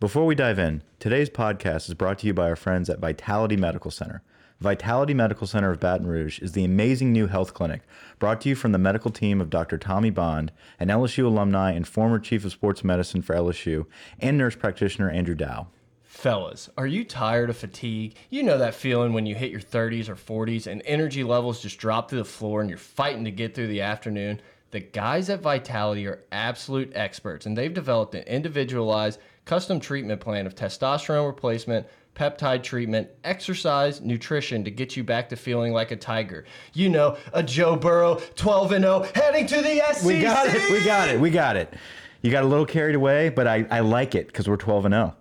Before we dive in, today's podcast is brought to you by our friends at Vitality Medical Center. Vitality Medical Center of Baton Rouge is the amazing new health clinic brought to you from the medical team of Dr. Tommy Bond, an LSU alumni and former chief of sports medicine for LSU, and nurse practitioner Andrew Dow. Fellas, are you tired of fatigue? You know that feeling when you hit your 30s or 40s and energy levels just drop to the floor and you're fighting to get through the afternoon? The guys at Vitality are absolute experts and they've developed an individualized custom treatment plan of testosterone replacement, peptide treatment, exercise, nutrition to get you back to feeling like a tiger. You know, a Joe Burrow 12 and 0 heading to the SEC. We got it. We got it. We got it. You got a little carried away, but I, I like it because we're 12 and 0.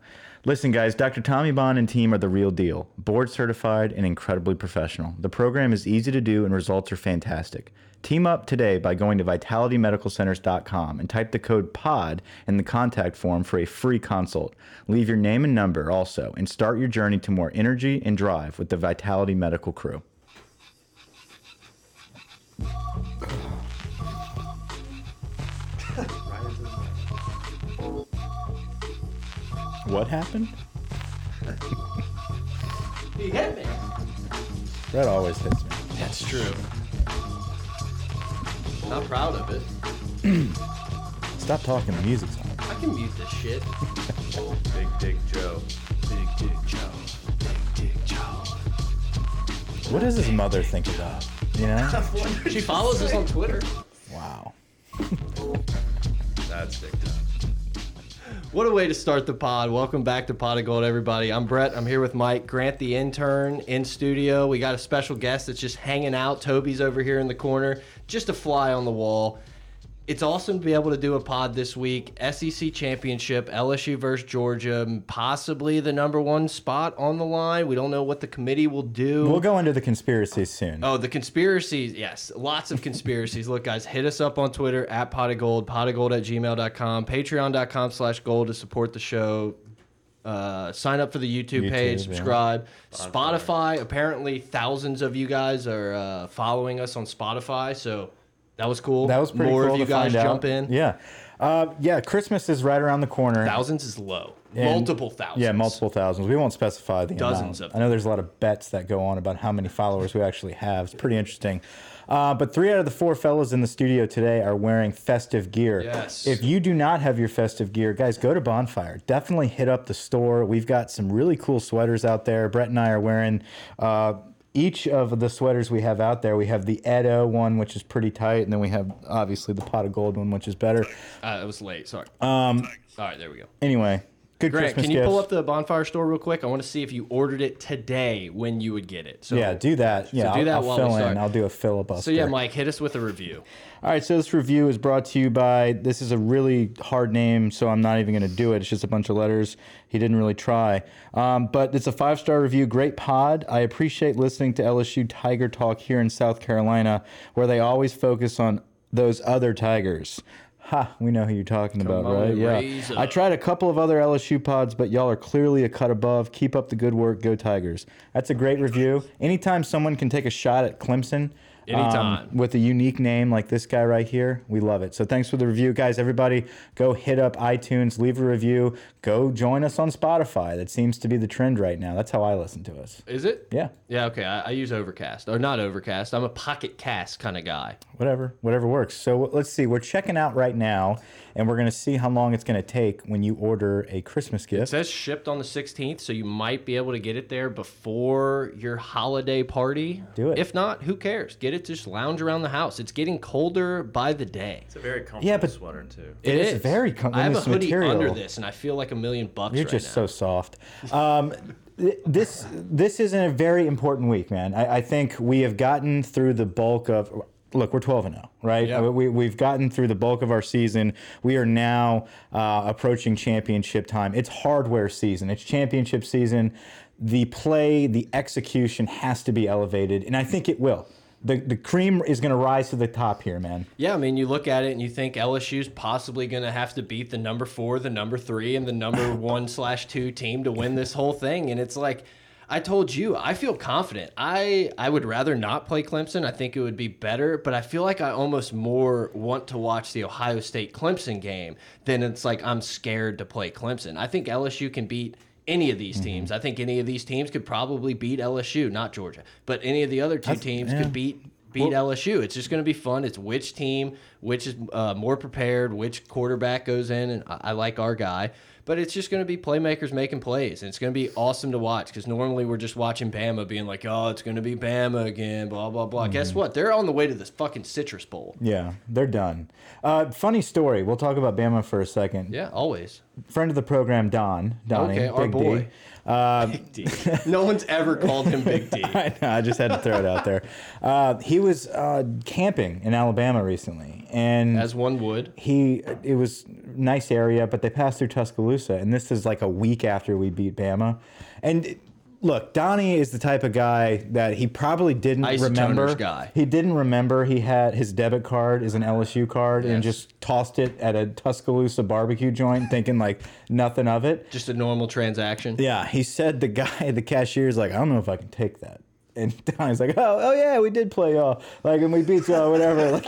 Listen, guys, Dr. Tommy Bond and team are the real deal. Board certified and incredibly professional. The program is easy to do and results are fantastic. Team up today by going to vitalitymedicalcenters.com and type the code POD in the contact form for a free consult. Leave your name and number also and start your journey to more energy and drive with the Vitality Medical crew. What happened? He hit me. That always hits me. That's true. Not proud of it. Stop talking, the music's on. I can mute this shit. Big Dick Joe. Big Dick Joe. Big Dick Joe. What does his mother think of that? You know? She follows us on Twitter. wow. That's big time. What a way to start the pod. Welcome back to Pot of Gold, everybody. I'm Brett. I'm here with Mike Grant, the intern, in studio. We got a special guest that's just hanging out. Toby's over here in the corner, just a fly on the wall. It's awesome to be able to do a pod this week. SEC championship, LSU versus Georgia, possibly the number one spot on the line. We don't know what the committee will do. We'll go into the conspiracies soon. Oh, the conspiracies. Yes, lots of conspiracies. Look, guys, hit us up on Twitter at pot of gold, pot of gold at gmail.com, patreon.com slash gold to support the show. Uh, sign up for the YouTube, YouTube, page, yeah. subscribe. Spotify, apparently thousands of you guys are uh, following us on Spotify, so that was cool. That was pretty More cool of you to guys find jump out. in. Yeah. Uh, yeah, Christmas is right around the corner. Thousands is low. And- multiple thousands. Yeah, multiple thousands. We won't specify the Dozens amount. of I know there's a lot of bets that go on about how many followers we actually have. It's pretty interesting. Uh, but three out of the four fellows in the studio today are wearing festive gear. Yes. If you do not have your festive gear, guys, go to Bonfire. Definitely hit up the store. We've got some really cool sweaters out there. Brett and I are wearing. Uh, each of the sweaters we have out there, we have the Edo one, which is pretty tight, and then we have obviously the pot of gold one, which is better. Uh, it was late. Sorry. Um, All right, there we go. Anyway, good Grant, Christmas can you gifts. pull up the bonfire store real quick? I want to see if you ordered it today when you would get it. So Yeah, do that. Yeah, do I'll, that I'll while we fill in. start. I'll do a filibuster. So yeah, Mike, hit us with a review. All right, so this review is brought to you by. This is a really hard name, so I'm not even going to do it. It's just a bunch of letters. He didn't really try, um, but it's a five star review. Great pod. I appreciate listening to LSU Tiger Talk here in South Carolina, where they always focus on those other Tigers. Ha, we know who you're talking about, on, right? Yeah. I tried a couple of other LSU pods, but y'all are clearly a cut above. Keep up the good work. Go Tigers. That's a great review. Anytime someone can take a shot at Clemson, um, Anytime. with a unique name like this guy right here, we love it. So thanks for the review, guys. Everybody, go hit up iTunes, leave a review, go join us on Spotify. That seems to be the trend right now. That's how I listen to us. Is it? Yeah, Yeah. Okay. I, I use Overcast or not Overcast. I'm a Pocket Cast kind of guy. whatever, whatever works. So let's see. We're checking out right now, and we're gonna see how long it's gonna take when you order a Christmas gift. It says shipped on the 16th, so you might be able to get it there before your holiday party. Do it. If not, who cares? Get it. Just lounge around the house. It's getting colder by the day. It's a very comfortable Yeah, but- sweater too. It is very com- I have a hoodie material. under this, and I feel like a million bucks You're right just now. so soft. Um, th- this this is a very important week, man. I, I think we have gotten through the bulk of. Look, we're 12 and 0, right? Yeah. We, we've gotten through the bulk of our season. We are now uh, approaching championship time. It's hardware season, it's championship season. The play, the execution has to be elevated, and I think it will. The, the cream is going to rise to the top here, man. Yeah, I mean, you look at it and you think LSU's possibly going to have to beat the number four, the number three, and the number one slash two team to win this whole thing. And it's like, I told you, I feel confident. I I would rather not play Clemson. I think it would be better, but I feel like I almost more want to watch the Ohio State Clemson game than it's like I'm scared to play Clemson. I think LSU can beat any of these teams. I think any of these teams could probably beat LSU, not Georgia, but any of the other two teams yeah. could beat beat LSU. It's just going to be fun. It's which team, which is uh, more prepared, which quarterback goes in, and I, I like our guy. But it's just going to be playmakers making plays, and it's going to be awesome to watch because normally we're just watching Bama being like, "Oh, it's going to be Bama again," blah blah blah. Guess what? They're on the way to this fucking Citrus Bowl. Yeah, they're done. Uh, funny story. We'll talk about Bama for a second. Yeah, always. Friend of the program, Don. Donnie, Okay, our Big boy. D. Uh, D. no one's ever called him Big D. I know. I just had to throw it out there. Uh, he was uh, camping in Alabama recently, and As one would. he it was nice area, but they passed through Tuscaloosa, and this is like a week after we beat Bama. And look, Donnie is the type of guy that he probably didn't Isotoners remember. guy. He didn't remember he had his debit card is an LSU card, and just tossed it at a Tuscaloosa barbecue joint, thinking like nothing of it. Just a normal transaction. Yeah, he said the guy, the cashier's like, I don't know if I can take that. And Donnie's like, oh, oh yeah, we did play y'all, like, and we beat y'all, whatever. Like,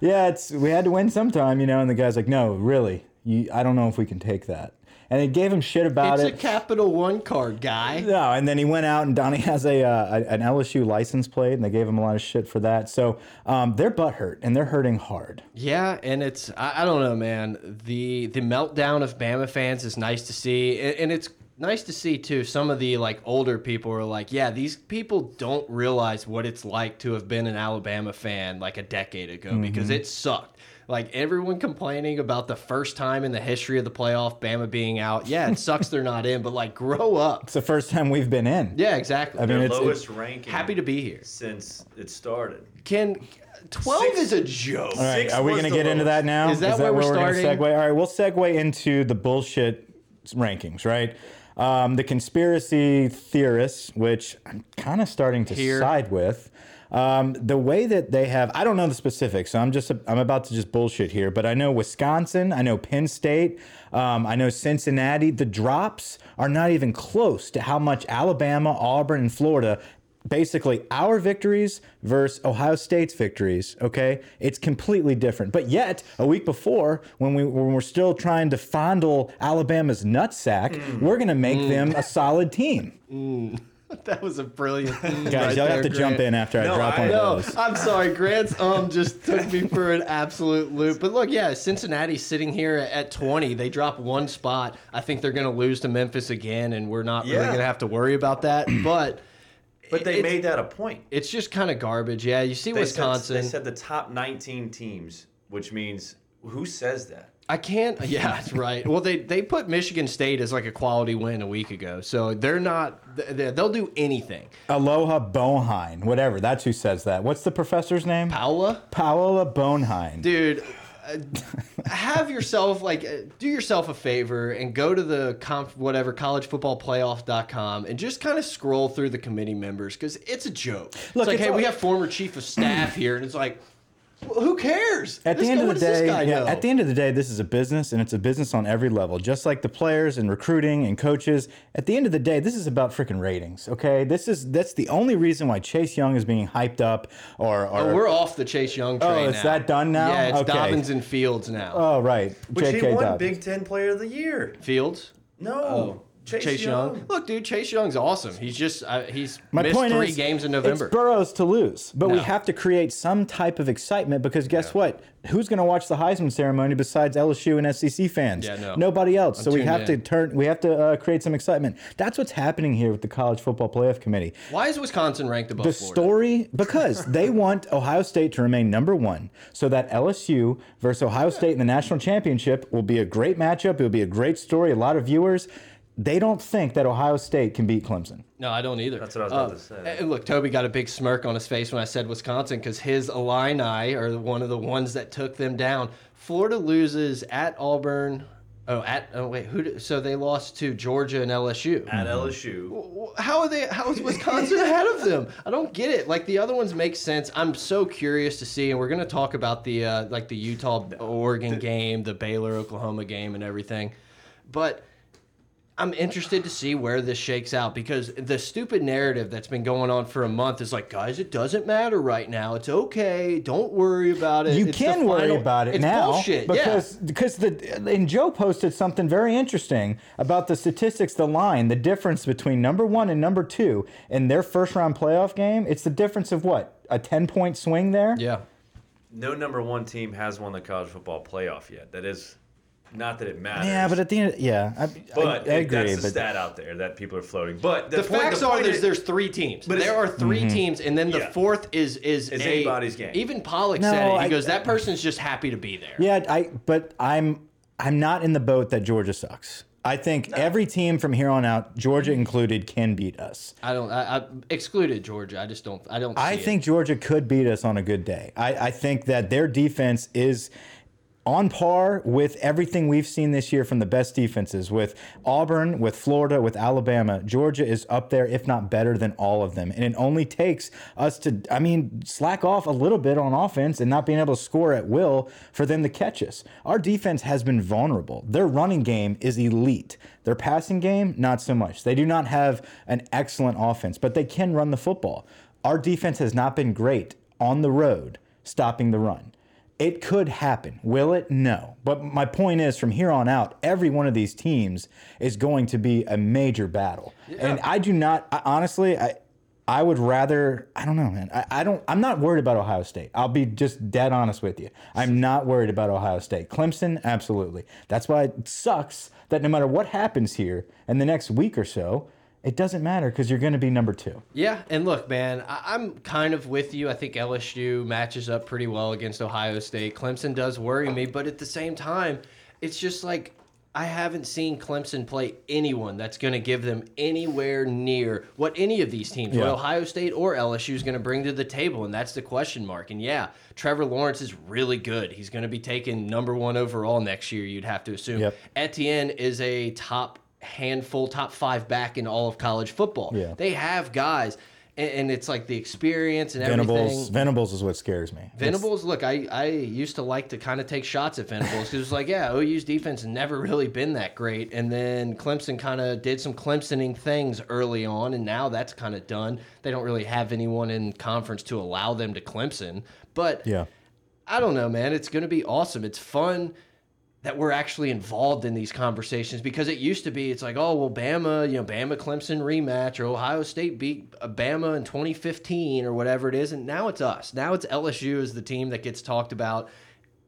yeah, it's we had to win sometime, you know. And the guy's like, no, really, you, I don't know if we can take that. And they gave him shit about It's it. It's a Capital One card, guy. no, and then he went out, and Donnie has a, uh, an LSU license plate, and they gave him a lot of shit for that. So um, they're butthurt, and they're hurting hard. Yeah, and it's I, I don't know, man. The the meltdown of Bama fans is nice to see, and, and it's nice to see too. Some of the like older people are like, yeah, these people don't realize what it's like to have been an Alabama fan like a decade ago mm-hmm. because it sucked. Like everyone complaining about the first time in the history of the playoff, Bama being out. Yeah, it sucks they're not in, but like grow up. It's the first time we've been in. Yeah, exactly. I mean, Their it's, lowest it's ranking. Happy to be here. since it started. Can twelve Six- is a joke. All right, Six are we going to the get into that now? Is that where we're gonna segue? All right, we'll segue into the bullshit rankings, right? Um, the conspiracy theorists, which I'm kind of starting to Here. side with. Um, the way that they have, I don't know the specifics, so I'm just, I'm about to just bullshit here, but I know Wisconsin, I know Penn State, um, I know Cincinnati. The drops are not even close to how much Alabama, Auburn, and Florida basically our victories versus Ohio State's victories. Okay, it's completely different. But yet, a week before, when we when we're still trying to fondle Alabama's nutsack, we're gonna make them a solid team. That was a brilliant. mm, Guys, right y'all have there, to jump in after I No, drop I one No, of those. I'm sorry. Grant's um just took me for an absolute loop. But look, yeah, Cincinnati sitting here at 20. They drop one spot. I think they're going to lose to Memphis again, and we're not really going to have to worry about that. But But they made that a point. it's just kind of garbage. Yeah, you see They Wisconsin. Said, they said the top 19 teams, which means who says that? I can't. Yeah, that's right. Well, they they put Michigan State as like a quality win a week ago, so they're not. they- They'll do anything. Aloha Bonhine, whatever. That's who says that. What's the professor's name? Paola. Paola Boivin. dude have yourself like uh, do yourself a favor and go to the comp whatever collegefootballplayoff.com and just kind of scroll through the committee members because it's a joke. Look, it's like it's hey all- we have former chief of staff here and it's like who cares At This the end guy- of the day, yeah, at the end of the day, this is a business, and it's a business on every level. Just like the players and recruiting and coaches. At the end of the day, this is about freaking ratings. Okay, this is that's the only reason why Chase Young is being hyped up. Or, or Oh, we're off the Chase Young oh, train Oh, is now. that done now? Yeah, it's Okay. Dobbins and Fields now. oh right, Which J.K. he won Dobbins. Big Ten Player of the Year. Fields. No, Oh, Chase Young. Young. Look, dude, Chase Young's awesome. He's just uh, he's My missed point three is, games in November. It's Burrows to lose, but we have to create some type of excitement because guess what? Who's going to watch the Heisman ceremony besides LSU and SEC fans? Yeah, no. Nobody else. so we tuned have to turn. We have to uh, create some excitement. That's what's happening here with the College Football Playoff Committee. Why is Wisconsin ranked above The Florida? story because they want Ohio State to remain number one, so that LSU versus Ohio State in the national championship will be a great matchup. It will be a great story. A lot of viewers. They don't think that Ohio State can beat Clemson. No, I don't either. That's what I was about to say. And look, Toby got a big smirk on his face when I said Wisconsin because his Illini are one of the ones that took them down. Florida loses at Auburn. Oh, at oh wait, who? Did, so they lost to Georgia and LSU. At LSU. How are they? How is Wisconsin ahead of them? I don't get it. Like the other ones make sense. I'm so curious to see, and we're gonna talk about the uh, like the Utah Oregon game, the Baylor Oklahoma game, and everything. But I'm interested to see where this shakes out because the stupid narrative that's been going on for a month is like, guys, it doesn't matter right now. It's okay. Don't worry about it. You It's can worry final- about it it's now bullshit. because because the and Joe posted something very interesting about the statistics, the line, the difference between number one and number two in their first round playoff game. It's the difference of what a ten point swing there. yeah. Yeah. No number one team has won the college football playoff yet. That is not that it matters. Yeah, but at the end, yeah, I, but I, I agree. that's the but stat out there that people are floating. But the, The point- facts the are there's is- there's three teams. But there are 3 mm-hmm. teams, and then the Yeah. fourth is is It's a- anybody's game. Even Pollock No, said it. He I- goes, that person's just happy to be there. Yeah, I but I'm I'm not in the boat that Georgia sucks. I think every team from here on out, Georgia mm-hmm. included, can beat us. I don't. I, I excluded Georgia. I just don't. I don't. I see it. think Georgia could beat us on a good day. I, I think that their defense is on par with everything we've seen this year from the best defenses with Auburn, with Florida, with Alabama. Georgia is up there, if not better than all of them. And it only takes us to, I mean, slack off a little bit on offense and not being able to score at will for them to catch us. Our defense has been vulnerable. Their running game is elite. Their passing game, not so much. They do not have an excellent offense, but they can run the football. Our defense has not been great on the road stopping the run. It could happen. Will it? No. But my point is from here on out, every one of these teams is going to be a major battle. And I do not I, honestly, I I would rather I don't know, man. I, I don't I'm not worried about Ohio State. I'll be just dead honest with you. I'm not worried about Ohio State. Clemson, absolutely. That's why it sucks that no matter what happens here in the next week or so, it doesn't matter because you're going to be number two. Yeah, and look, man, I, I'm kind of with you. I think LSU matches up pretty well against Ohio State. Clemson does worry me, but at the same time, it's just like I haven't seen Clemson play anyone that's going to give them anywhere near what any of these teams, what Yeah. Ohio State or LSU, is going to bring to the table, and that's the question mark. And yeah, Trevor Lawrence is really good. He's going to be taken number one overall next year. You'd have to assume. Yep. Etienne is a top handful, top five back in all of college football. Yeah. They have guys, and, and it's like the experience and Venables, everything. Venables is what scares me. It's- Venables, look, I, I used to like to kind of take shots at Venables because it's like, yeah, OU's defense never really been that great. And then Clemson kind of did some Clemsoning things early on, and now that's kind of done. They don't really have anyone in conference to allow them to Clemson. But Yeah. I don't know, man. It's going to be awesome. It's fun that we're actually involved in these conversations because it used to be it's like, oh, well, Bama, you know, Bama Clemson rematch or Ohio State beat uh, Bama in 2015 or whatever it is. And now it's us. Now it's LSU as the team that gets talked about.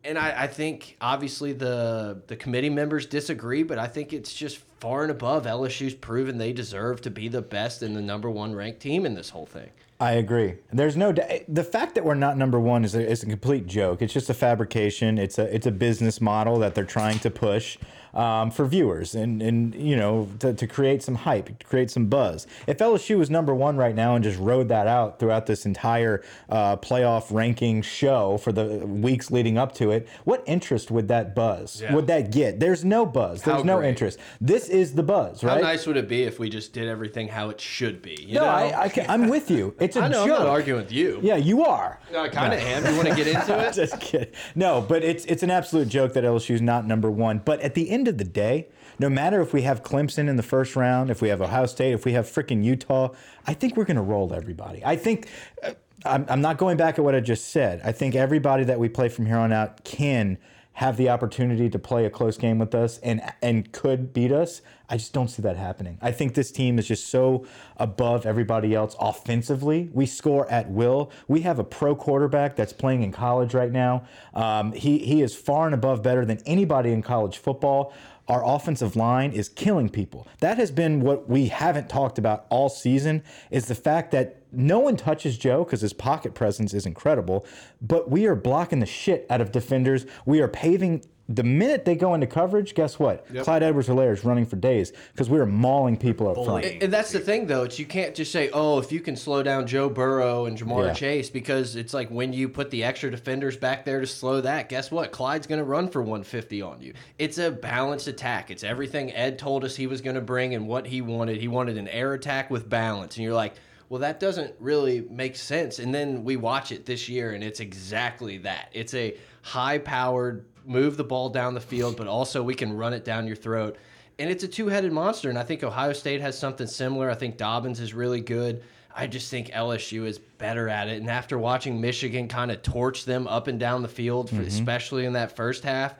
And I, I think obviously the the committee members disagree, but I think it's just far and above LSU's proven they deserve to be the best and the number one ranked team in this whole thing. I agree. There's no. The fact that we're not number one is a, is a complete joke. It's just a fabrication. It's a it's a business model that they're trying to push um, for viewers and and you know to, to create some hype, to create some buzz. If LSU was number one right now and just rode that out throughout this entire uh, playoff ranking show for the weeks leading up to it, what interest would that buzz? Yeah. Would that get? There's no buzz. There's How no great. interest. This is the buzz, Right? How nice would it be if we just did everything how it should be? You no, know? I, I can, I'm with you. It's a I know I'm joke. not arguing with you. Yeah, you are. I kind of am. You want to get into it? Just kidding. No, but it's it's an absolute joke that LSU's not number one. But at the end of the day, no matter if we have Clemson in the first round, if we have Ohio State, if we have freaking Utah, I think we're going to roll everybody. I think. uh, I'm, I'm not going back at what I just said. I think everybody that we play from here on out can have the opportunity to play a close game with us and and could beat us. I just don't see that happening. I think this team is just so above everybody else offensively. We score at will. We have a pro quarterback that's playing in college right now. Um, he he is far and above better than anybody in college football. Our offensive line is killing people. That has been what we haven't talked about all season is the fact that no one touches Joe because his pocket presence is incredible, but we are blocking the shit out of defenders. We are paving the minute they go into coverage, guess what? Clyde Edwards Helaire is running for days because we are mauling people up front. And that's the thing, though. It's you can't just say, "Oh, if you can slow down Joe Burrow and Ja'Marr Yeah. Chase," because it's like when you put the extra defenders back there to slow that. Guess what? Clyde's going to run for 150 on you. It's a balanced attack. It's everything Ed told us he was going to bring and what he wanted. He wanted an air attack with balance, and you're like. Well, that doesn't really make sense. And then we watch it this year, and it's exactly that. It's a high powered, move the ball down the field, but also we can run it down your throat. and it's a two-headed monster. And I think Ohio State has something similar. I think Dobbins is really good. I just think LSU is better at it. And after watching Michigan kind of torch them up and down the field, Mm-hmm. especially in that first half,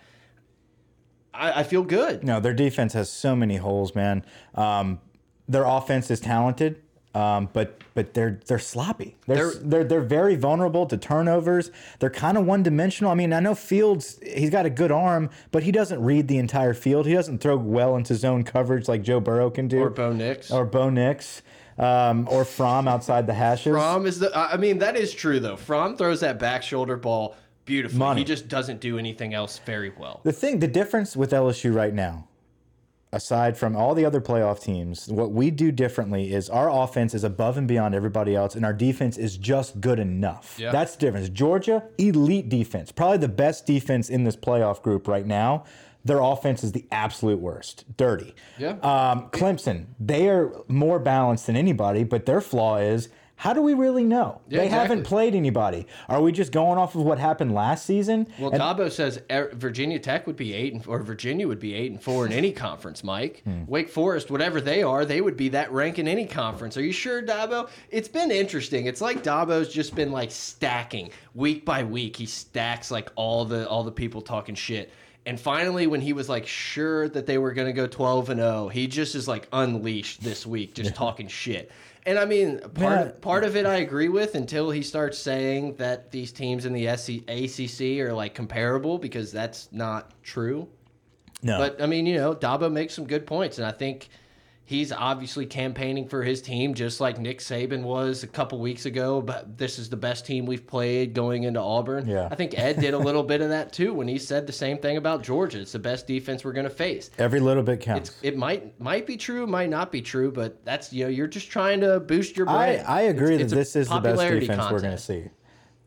I, I feel good. No, their defense has so many holes, man. Um, their offense is talented, um, but but they're they're sloppy. They're, They're- they're they're very vulnerable to turnovers. They're kind of one dimensional. I mean, I know Fields he's got a good arm, but he doesn't read the entire field. He doesn't throw well into zone coverage like Joe Burrow can do, Or Bo Nix. or Bo Nix, um, or Fromm outside the hashes. Fromm is the. I mean, that is true though. Fromm throws that back shoulder ball beautifully. Money. He just doesn't do anything else very well. The thing, the difference with LSU right now, aside from all the other playoff teams, what we do differently is our offense is above and beyond everybody else, and our defense is just good enough. Yeah. That's the difference. Georgia, elite defense, probably the best defense in this playoff group right now. Their offense is the absolute worst, dirty. Yeah. Um, Clemson, they are more balanced than anybody, but their flaw is. How do we really know? Yeah, they haven't played anybody. Are we just going off of what happened last season? Well, Dabo says er- Virginia Tech would be eight and or Virginia would be eight and four in any conference. Mike, Hmm. Wake Forest, whatever they are, they would be that rank in any conference. Are you sure, Dabo? It's been interesting. It's like Dabo's just been like stacking week by week. He stacks like all the all the people talking shit. And finally, when he was like sure that they were going to go 12 and 0, he just is like unleashed this week, just talking shit. And I mean, part of, part of it I agree with until he starts saying that these teams in the SC, ACC are like comparable because that's not true. no. But I mean, you know, Dabo makes some good points, and I think he's obviously campaigning for his team just like Nick Saban was a couple weeks ago. But this is the best team we've played going into Auburn. Yeah. I think Ed did a little bit of that too when he said the same thing about Georgia. It's the best defense we're going to face. Every little bit counts. It might might be true, might not be true, but that's you know you're just trying to boost your I, brand. I agree It's- that it's this is the best defense we're going to see.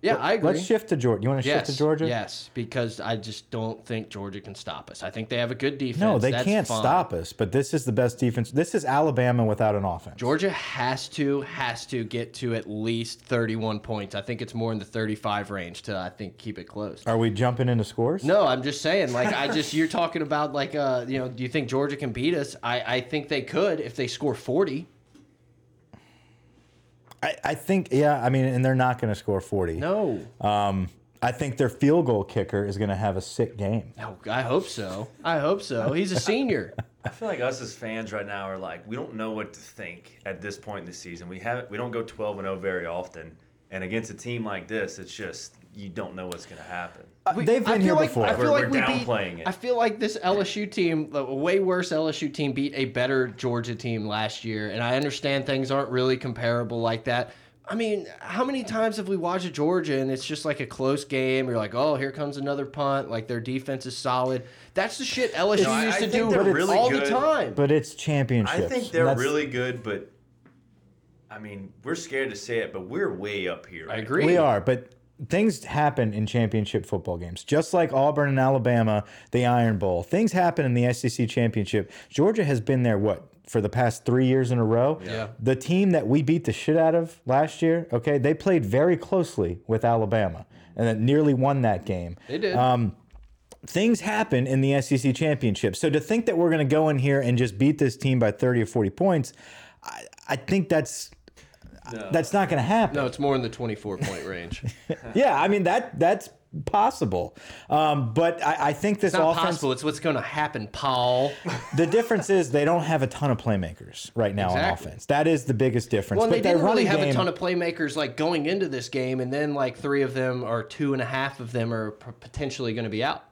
Yeah, I agree. Let's shift to Georgia. You want to yes, shift to Georgia? Yes, because I just don't think Georgia can stop us. I think they have a good defense. No, they That's can't fine. stop us. But this is the best defense. This is Alabama without an offense. Georgia has to has to get to at least 31 points. I think it's more in the 35 range to I think keep it close. Are we jumping into scores? No, I'm just saying. Like I just you're talking about like uh you know do you think Georgia can beat us? I I think they could if they score 40. I, I think yeah. I mean, and they're not going to score forty. No. Um, I think their field goal kicker is going to have a sick game. No, I hope so. I hope so. He's a senior. I feel like us as fans right now are like we don't know what to think at this point in the season. We haven't we don't go 12 and 0 very often, and against a team like this, it's just you don't know what's going to happen. Uh, we- They've I been feel here like, before. I feel We're- like we're we beat, downplaying it. I feel like this LSU team, a way worse LSU team, beat a better Georgia team last year. And I understand things aren't really comparable like that. I mean, how many times have we watched Georgia and it's just like a close game? You're like, oh, here comes another punt. Like their defense is solid. That's the shit LSU No, used I to think do really all the time. But it's championships. I think they're That's- really good, but I mean we're scared to say it, but we're way up here. I agree. We are, but things happen in championship football games. Just like Auburn and Alabama, the Iron Bowl. Things happen in the SEC championship. Georgia has been there what for the past three years in a row. Yeah. The team that we beat the shit out of last year, okay, they played very closely with Alabama and then nearly won that game. They did. Um, things happen in the SEC championship. So to think that we're going to go in here and just beat this team by 30 or 40 points, I, I think that's that's not going to happen. no, it's more in the 24 point range. Yeah, I mean that that's possible. Um, but I, I think this It's not offense. possible. It's what's going to happen, Paul. The difference is they don't have a ton of playmakers right now on offense. That is the biggest difference. Well, but they their didn't really have game, a ton of playmakers like going into this game, and then like three of them or two and a half of them are potentially going to be out.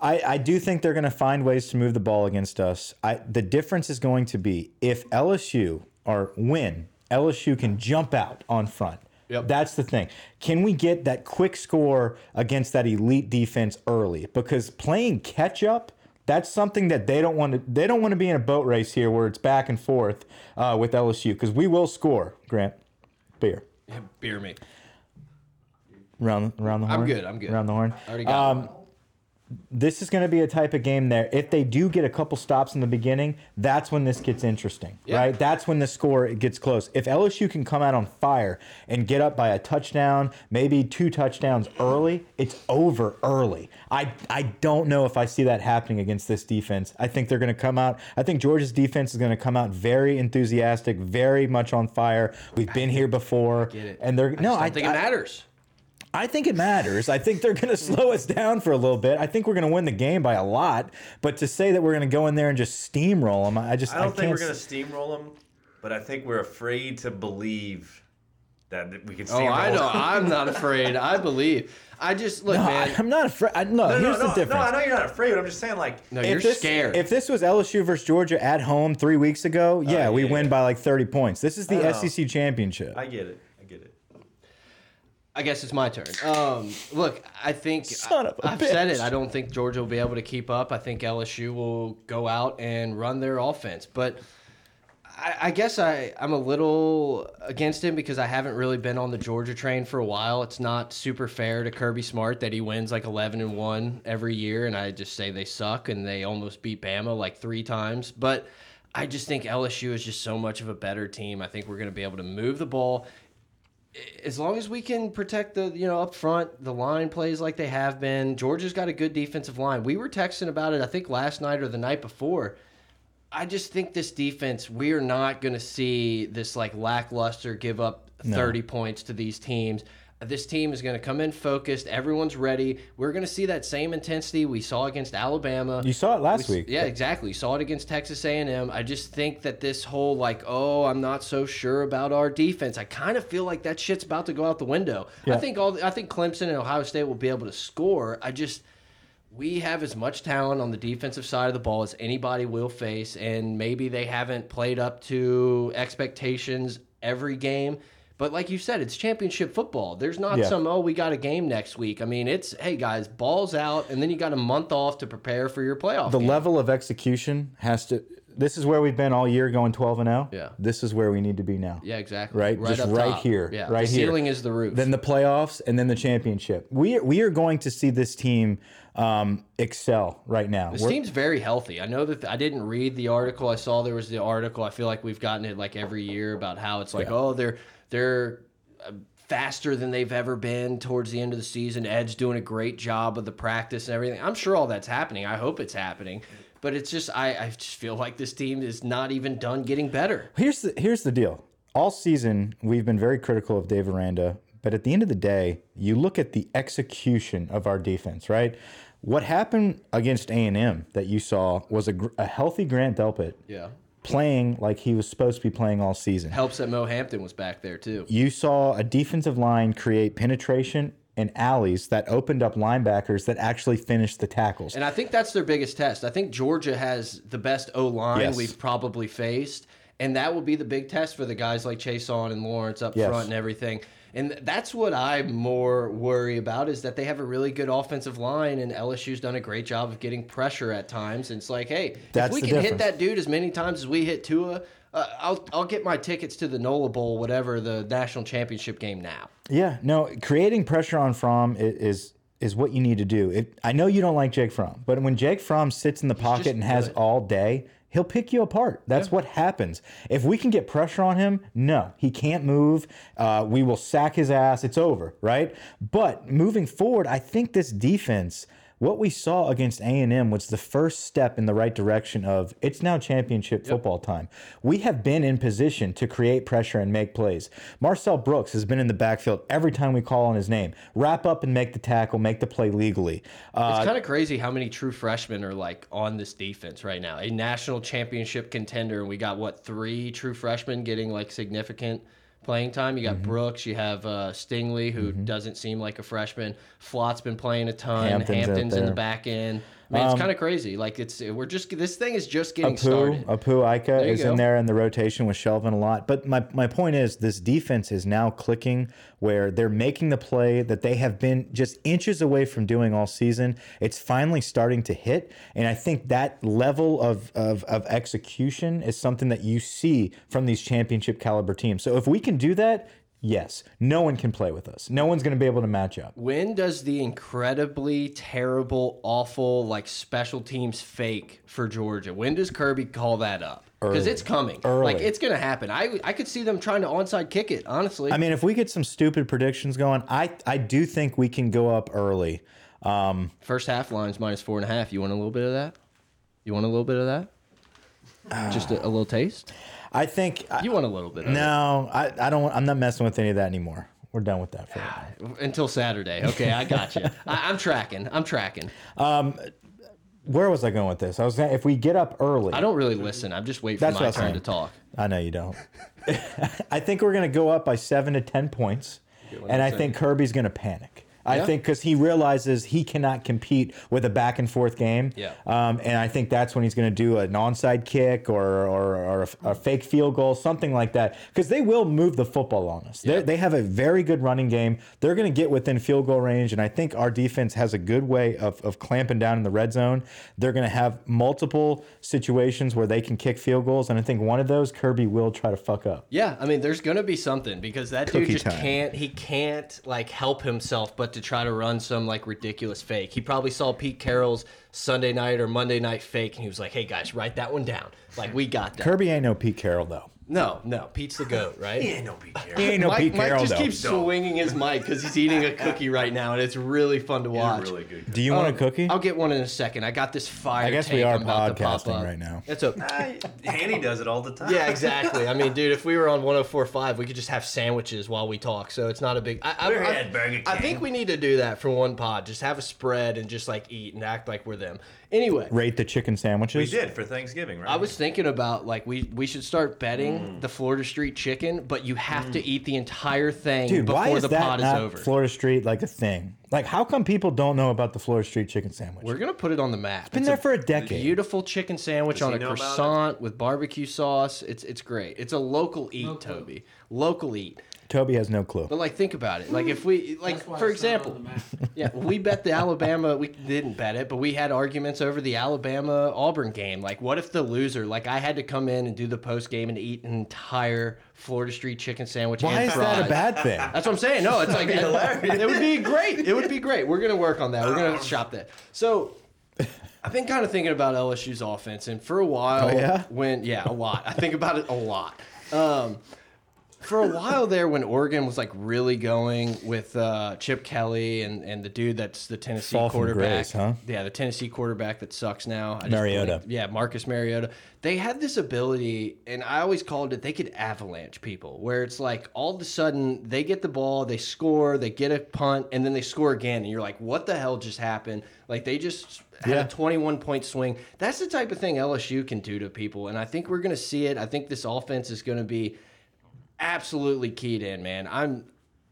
I, I do think they're going to find ways to move the ball against us. I, the difference is going to be if LSU or win, LSU can jump out on front. Yep. That's the thing. Can we get that quick score against that elite defense early? Because playing catch up, that's something that they don't want to. They don't want to be in a boat race here where it's back and forth uh, with LSU. Because we will score. Grant, beer. Beer me. Round, round the horn. I'm good, I'm good. Round the horn. I already got Um. This is going to be a type of game there. If they do get a couple stops in the beginning, that's when this gets interesting, Yeah. right? That's when the score gets close. If LSU can come out on fire and get up by a touchdown, maybe two touchdowns early, it's over early. I I don't know if I see that happening against this defense. I think they're going to come out. I think Georgia's defense is going to come out very enthusiastic, very much on fire. We've been here before, Get it. and they're I no. don't I think I- it matters. I think it matters. I think they're going to slow us down for a little bit. I think we're going to win the game by a lot. But to say that we're going to go in there and just steamroll them, I just I don't think can't we're gonna steamroll them, but I think we're afraid to believe that we can steamroll. Oh. I know. I'm not afraid. I believe. I just look, No, man. I'm not afraid. I, no, No, no, here's no, the difference. no. I know you're not afraid, but I'm just saying, like, no, if you're this, scared. If this was LSU versus Georgia at home three weeks ago, oh, yeah, we Oh, yeah. win by like 30 points. This is the know. SEC championship. I get it. I get it. I guess it's my turn. Um, look, I think Son of a I, have said it. I don't think Georgia will be able to keep up. I think LSU will go out and run their offense, but I, I guess I I'm a little against him because I haven't really been on the Georgia train for a while. It's not super fair to Kirby Smart that he wins like 11 and one every year, and I just say they suck and they almost beat Bama like three times, but. I just think LSU is just so much of a better team. I think we're going to be able to move the ball as long as we can protect the you know up front the line plays like they have been. Georgia's got a good defensive line. We were texting about it i think last night or the night before. I just think this defense we are not going to see this like lackluster give up 30 points to these teams this team is going to come in focused everyone's ready we're going to see that same intensity we saw against alabama You saw it last we- week. Yeah, exactly. Saw it against Texas A&M. I just think that this whole like, oh, I'm not so sure about our defense. I kind of feel like that shit's about to go out the window. Yeah. I think all I think Clemson and Ohio State will be able to score. I just we have as much talent on the defensive side of the ball as anybody will face, and maybe they haven't played up to expectations every game. But like you said, it's championship football. There's not Yeah. some oh we got a game next week. I mean, it's hey guys, balls out, and then you got a month off to prepare for your playoff. the game. level of execution has to. This is where we've been all year, going 12 and 0. Yeah. This is where we need to be now. Yeah, exactly. Right? Just up right top. here, Yeah, right the here. ceiling is the roof. Then the playoffs, and then the championship. We we are going to see this team um, excel right now. this We're- team's very healthy. I know that I didn't read the article. I saw there was the article. I feel like we've gotten it like every year about how it's like, oh, they're they're uh, faster than they've ever been towards the end of the season. Ed's doing a great job of the practice and everything. I'm sure all that's happening. I hope it's happening. But it's just I, I just feel like this team is not even done getting better. Here's the here's the deal. All season we've been very critical of Dave Aranda, but at the end of the day, you look at the execution of our defense, right? What happened against A and M that you saw was a, a healthy Grant Delpit Yeah. Playing like he was supposed to be playing all season. Helps that Mo Hampton was back there too. You saw a defensive line create penetration and alleys that opened up linebackers that actually finished the tackles. And I think that's their biggest test. I think Georgia has the best O line Yes. we've probably faced. And that will be the big test for the guys like Chaisson and Lawrence up Yes. front and everything. And that's what I more worry about is that they have a really good offensive line and LSU's done a great job of getting pressure at times. And it's like, hey, That's if we can hit that dude as many times as we hit Tua, uh, I'll I'll get my tickets to the NOLA Bowl, whatever the national championship game now. Yeah, no, creating pressure on Fromm is is what you need to do. It, I know you don't like Jake Fromm, but when Jake Fromm sits in the pocket and has good. all day, he'll pick you apart. That's what happens. If we can get pressure on him, no, he can't move. Uh, we will sack his ass. It's over, right? But moving forward, I think this defense. What we saw against A&M was the first step in the right direction of it's now championship football time. We have been in position to create pressure and make plays. Marcel Brooks has been in the backfield every time we call on his name. Wrap up and make the tackle, make the play legally. Uh, It's kind of crazy how many true freshmen are like on this defense right now. A national championship contender, and we got what three true freshmen getting like significant playing time. You got Mm-hmm. Brooks, you have uh, Stingley, who doesn't seem like a freshman. Flott's been playing a ton. Hampton's Hampton's, in the back end. I mean, it's um, kind of crazy. Like it's we're just this thing is just getting Apu, started. Apu Ika is go. in there in the rotation with Shelvin a lot. But my, my point is, this defense is now clicking where they're making the play that they have been just inches away from doing all season. It's finally starting to hit. And I think that level of, of, of execution is something that you see from these championship caliber teams. So if we can do that, Yes. No one can play with us. No one's going to be able to match up. When does the incredibly terrible, awful, like special teams fake for Georgia? When does Kirby call that up? Because it's coming. Early. Like it's gonna happen. I I could see them trying to onside kick it. Honestly, I mean, if we get some stupid predictions going, I I do think we can go up early. Um, first half lines minus four and a half. You want a little bit of that? You want a little bit of that? Just a, a little taste. I think I- You want a little bit. Of no, I I don't. I'm not messing with any of that anymore. We're done with that for right now. it. until Saturday. Okay, I got you. I, I'm tracking. I'm tracking. Um, where was I going with this? I was saying if we get up early, I don't really listen. I'm just waiting for That's what I my was turn saying. to talk. I know you don't. I think we're going to go up by seven to 10 points. And I think Kirby's going to panic. I Yeah. think because he realizes he cannot compete with a back and forth game. Yeah. Um, and I think that's when he's going to do an onside kick or, or, or a, a fake field goal, something like that. Because they will move the football on us. They They have a very good running game. They're going to get within field goal range. And I think our defense has a good way of, of clamping down in the red zone. They're going to have multiple situations where they can kick field goals. And I think one of those, Kirby will try to fuck up. Yeah, I mean, there's gonna be something because that dude just time. can't. He can't like help himself but to try to run some like ridiculous fake. He probably saw Pete Carroll's Sunday night or Monday night fake, and he was like, "Hey guys, write that one down. Like we got that." Kirby ain't no Pete Carroll, though. No, no, Pete's the goat, right? He ain't no big care. He ain't no Mike, Pete Mike just though. keeps swinging his mic because he's eating a cookie right now, and it's really fun to watch. really good. Do you want a oh, cookie? I'll get one in a second. I got this fire. I guess we are I'm about to pop podcasting right now. That's a Hanny does it all the time. Yeah, exactly. I mean, dude, if we were on 104.5, we could just have sandwiches while we talk. So it's not a big. I, I, We're I, at Burger I think we need to do that for one pod. Just have a spread and just like eat and act like we're them. Anyway, Rate the chicken sandwiches. We did for Thanksgiving, right? I was thinking about like we we should start betting Mm. the Florida Street chicken, but you have to eat the entire thing Dude, before why is the that pod not is over. Florida Street like a thing? Like, how come people don't know about the Florida Street chicken sandwich? We're gonna put it on the map. been It's there for a decade. Beautiful chicken sandwich Does on he a know about croissant with barbecue sauce. It's it's great. It's a local eat, Toby. Local eat. Toby has no clue. But like, think about it. Like, if we like, That's why for it's not on example, the map. yeah, we bet the Alabama. We didn't bet it, but we had arguments over the Alabama Auburn game. Like, what if the loser? Like, I had to come in and do the post game and eat an entire Florida Street chicken sandwich. Why and is that a bad thing? That's what I'm saying. No, it's like it would be great. It would be great. We're gonna work on that. We're gonna shop that. So. I've been kind of thinking about LSU's offense, and for a while, Oh, yeah? when yeah, a lot. I think about it a lot. Um, for a while there, when Oregon was like really going with uh, Chip Kelly and, and the dude that's the Tennessee Fall quarterback, grace, huh? yeah, the Tennessee quarterback that sucks now, I Mariota. yeah, Marcus Mariota. They had this ability, and I always called it they could avalanche people, where it's like all of a sudden they get the ball, they score, they get a punt, and then they score again, and you're like, what the hell just happened? Like they just had Yeah. a 21 point swing. That's the type of thing LSU can do to people, and I think we're going to see it. I think this offense is going to be absolutely keyed in, man. I'm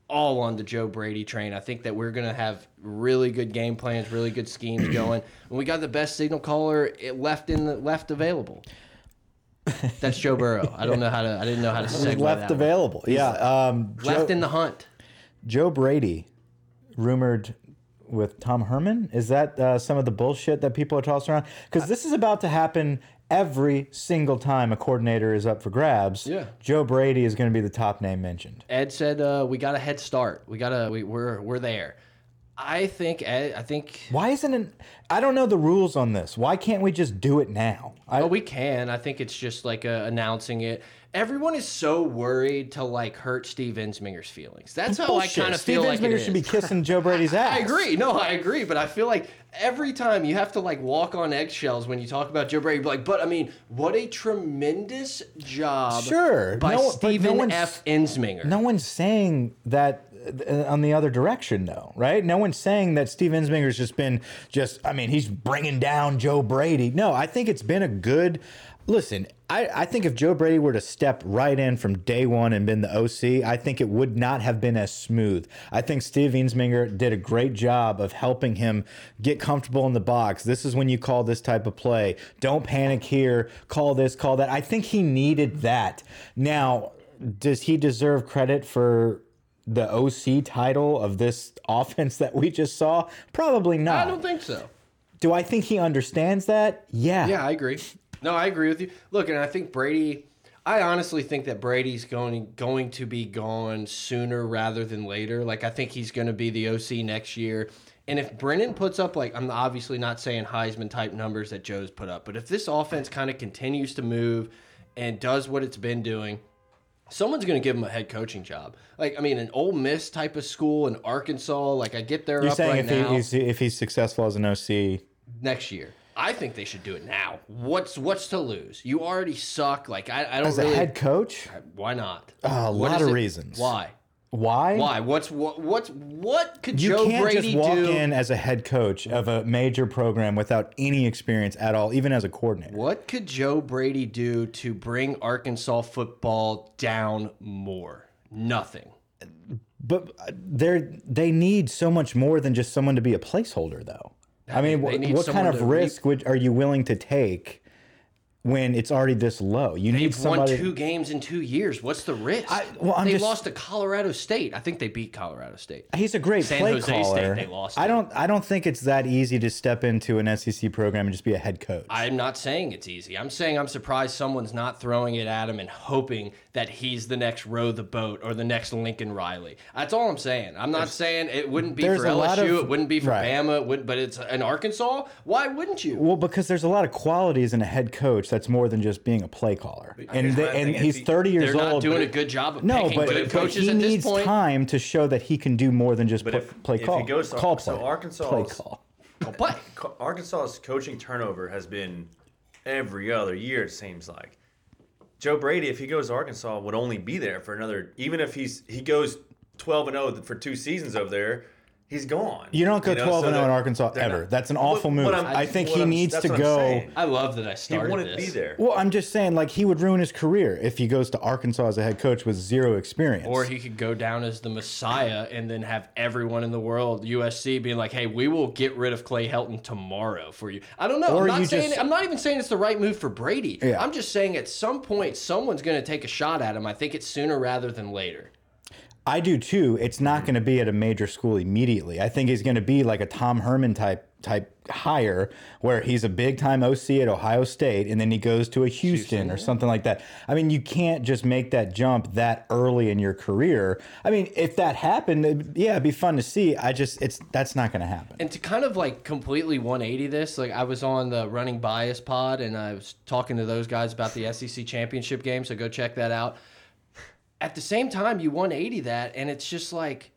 all on the Joe Brady train. I think that we're going to have really good game plans, really good schemes going. And we got the best signal caller left in the left available. That's Joe Burrow. I don't know how to. I didn't know how to segue left that one. available. Yeah. Um, Left Joe, in the hunt. Joe Brady, rumored with Tom Herman. Is that uh, some of the bullshit that people are tossing around? Because this is about to happen every single time a coordinator is up for grabs. Yeah. Joe Brady is going to be the top name mentioned. Ed said uh, we got a head start. We got a We, we're we're there. I think I think. Why isn't it? I don't know the rules on this. Why can't we just do it now? I, Oh, we can. I think it's just like uh, announcing it. Everyone is so worried to like hurt Steve Ensminger's feelings. That's how Bullshit. I kind of Steve feel like it Ensminger is. should be kissing Joe Brady's ass. I agree. No, I agree. But I feel like every time you have to like walk on eggshells when you talk about Joe Brady. Like, but I mean, what a tremendous job, Sure. by No- but no one's- F. Ensminger. No one's saying that Uh, on the other direction, though, right? No one's saying that Steve Ensminger's just been just. I mean, he's bringing down Joe Brady. No, I think it's been a good. Listen, I, I think if Joe Brady were to step right in from day one and been the OC, I think it would not have been as smooth. I think Steve Ensminger did a great job of helping him get comfortable in the box. This is when you call this type of play. Don't panic here. Call this, call that. I think he needed that. Now, does he deserve credit for the OC title of this offense that we just saw? Probably not. I don't think so. Do I think he understands that? Yeah. Yeah, I agree. No, I agree with you. Look, and I think Brady. I honestly think that Brady's going going to be gone sooner rather than later. Like I think he's going to be the OC next year. And if Brennan puts up like I'm obviously not saying Heisman type numbers that Joe's put up, but if this offense kind of continues to move and does what it's been doing, someone's going to give him a head coaching job. Like I mean, an Ole Miss type of school in Arkansas. Like I get there You're up saying right if now he, he's, if he's successful as an OC, next year. I think they should do it now. What's what's to lose? You already suck. Like I, I don't as really. a head coach, Why not? Ah, a What lot of reasons. Why? Why? Why? What's what? What's what could You Joe can't Brady just walk do? in as a head coach of a major program without any experience at all, even as a coordinator. What could Joe Brady do to bring Arkansas football down more? Nothing. But uh, they they need so much more than just someone to be a placeholder, though. I mean, they wh- what kind of risk would are you willing to take when it's already this low? You need They've somebody. won two games in two years. What's the risk? I- well, I'm they just- lost to Colorado State. I think they beat Colorado State. He's a great San play Jose State, caller. they lost I don't. I don't think it's that easy to step into an SEC program and just be a head coach. I'm not saying it's easy. I'm saying I'm surprised someone's not throwing it at him and hoping that he's the next row the boat or the next Lincoln Riley. That's all I'm saying. I'm not saying it wouldn't be for LSU, of- it wouldn't be for right. Bama, it wouldn't, but it's in Arkansas. Why wouldn't you? Well, because there's a lot of qualities in a head coach that's more than just being a play caller. And the, and he's he- 30 years They're not doing but- a good job of no, picking but, good but coaches he at this needs point. time to show that he can do more than just But if- play if he call. goes to- call so play. Arkansas play call. Go play. Arkansas's coaching turnover has been every other year. It seems like Joe Brady, if he goes to Arkansas, would only be there for another. Even if he's he goes twelve and zero for two seasons over there, he's gone. You don't go know, 12 so and 0 in Arkansas ever. not- That's an awful what move. I'm- I think he I'm- needs to go. I love that I He started wouldn't this. be there. Well, I'm just saying, like he would ruin his career if he goes to Arkansas as a head coach with zero experience. Or he could go down as the Messiah and then have everyone in the world, USC, being like, "Hey, we will get rid of Clay Helton tomorrow for you." I don't know. Or I'm not saying just- I'm not even saying it's the right move for Brady. Yeah. I'm just saying at some point someone's going to take a shot at him. I think it's sooner rather than later. I do too. It's not going to be at a major school immediately. I think he's going to be like a Tom Herman type type hire where he's a big time OC at Ohio State and then he goes to a Houston, or something like that. I mean, you can't just make that jump that early in your career. I mean, if that happened, it'd- yeah, it'd be fun to see. I just it's that's not going to happen. And to kind of like completely 180 this, like I was on the Running Bias pod and I was talking to those guys about the SEC championship game, so go check that out. At the same time, you 180 that, and it's just like,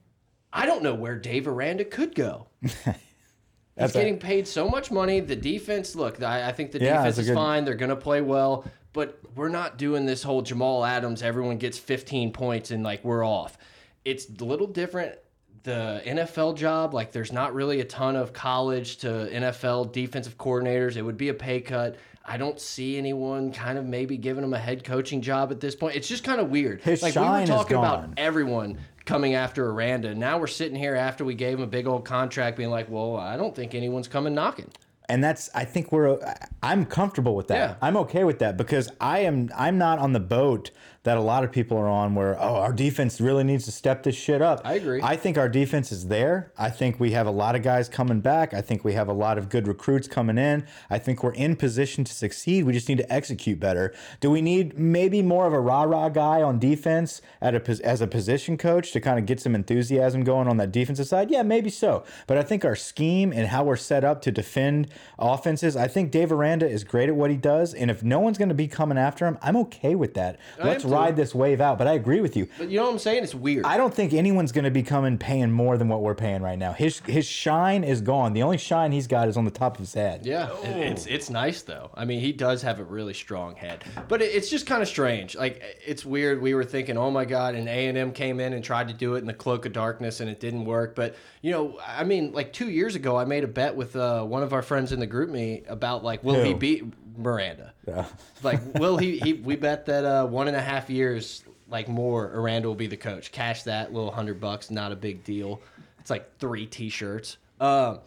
I don't know where Dave Aranda could go. He's getting paid so much money. The defense, look, I, I think the Yeah, defense is good- fine. They're going to play well, but we're not doing this whole Jamal Adams. Everyone gets 15 points and like we're off. It's a little different. The NFL job, like there's not really a ton of college to NFL defensive coordinators. It would be a pay cut. I don't see anyone kind of maybe giving him a head coaching job at this point. It's just kind of weird. His like we were talking about everyone coming after Aranda. And now we're sitting here after we gave him a big old contract, being like, "Well, I don't think anyone's coming knocking." and that's i think we're i'm comfortable with that Yeah. i'm okay with that because i am i'm not on the boat that a lot of people are on where oh our defense really needs to step this shit up I agree. i think our defense is there i think we have a lot of guys coming back i think we have a lot of good recruits coming in i think we're in position to succeed we just need to execute better do we need maybe more of a rah-rah guy on defense at a as a position coach to kind of get some enthusiasm going on that defensive side yeah maybe so but i think our scheme and how we're set up to defend offenses. I think Dave Aranda is great at what he does, and if no one's going to be coming after him, I'm okay with that. Let's. Ride this wave out. But I agree with you. But you know what I'm saying? It's weird. I don't think anyone's going to be coming paying more than what we're paying right now. His his shine is gone. The only shine he's got is on the top of his head. Yeah, it- it's it's nice though. I mean, he does have a really strong head, but it, it's just kind of strange. Like it's weird. We were thinking, oh my god, and A and M came in and tried to do it in the cloak of darkness, and it didn't work. But you know, I mean, like two years ago, I made a bet with uh, one of our friends in the group me about like, will he Who? beat Miranda? Yeah. Like, will he? He we bet that uh, one and a half years, like more, Aranda will be the coach. Cash that little hundred bucks, not a big deal. It's like three T-shirts. Um,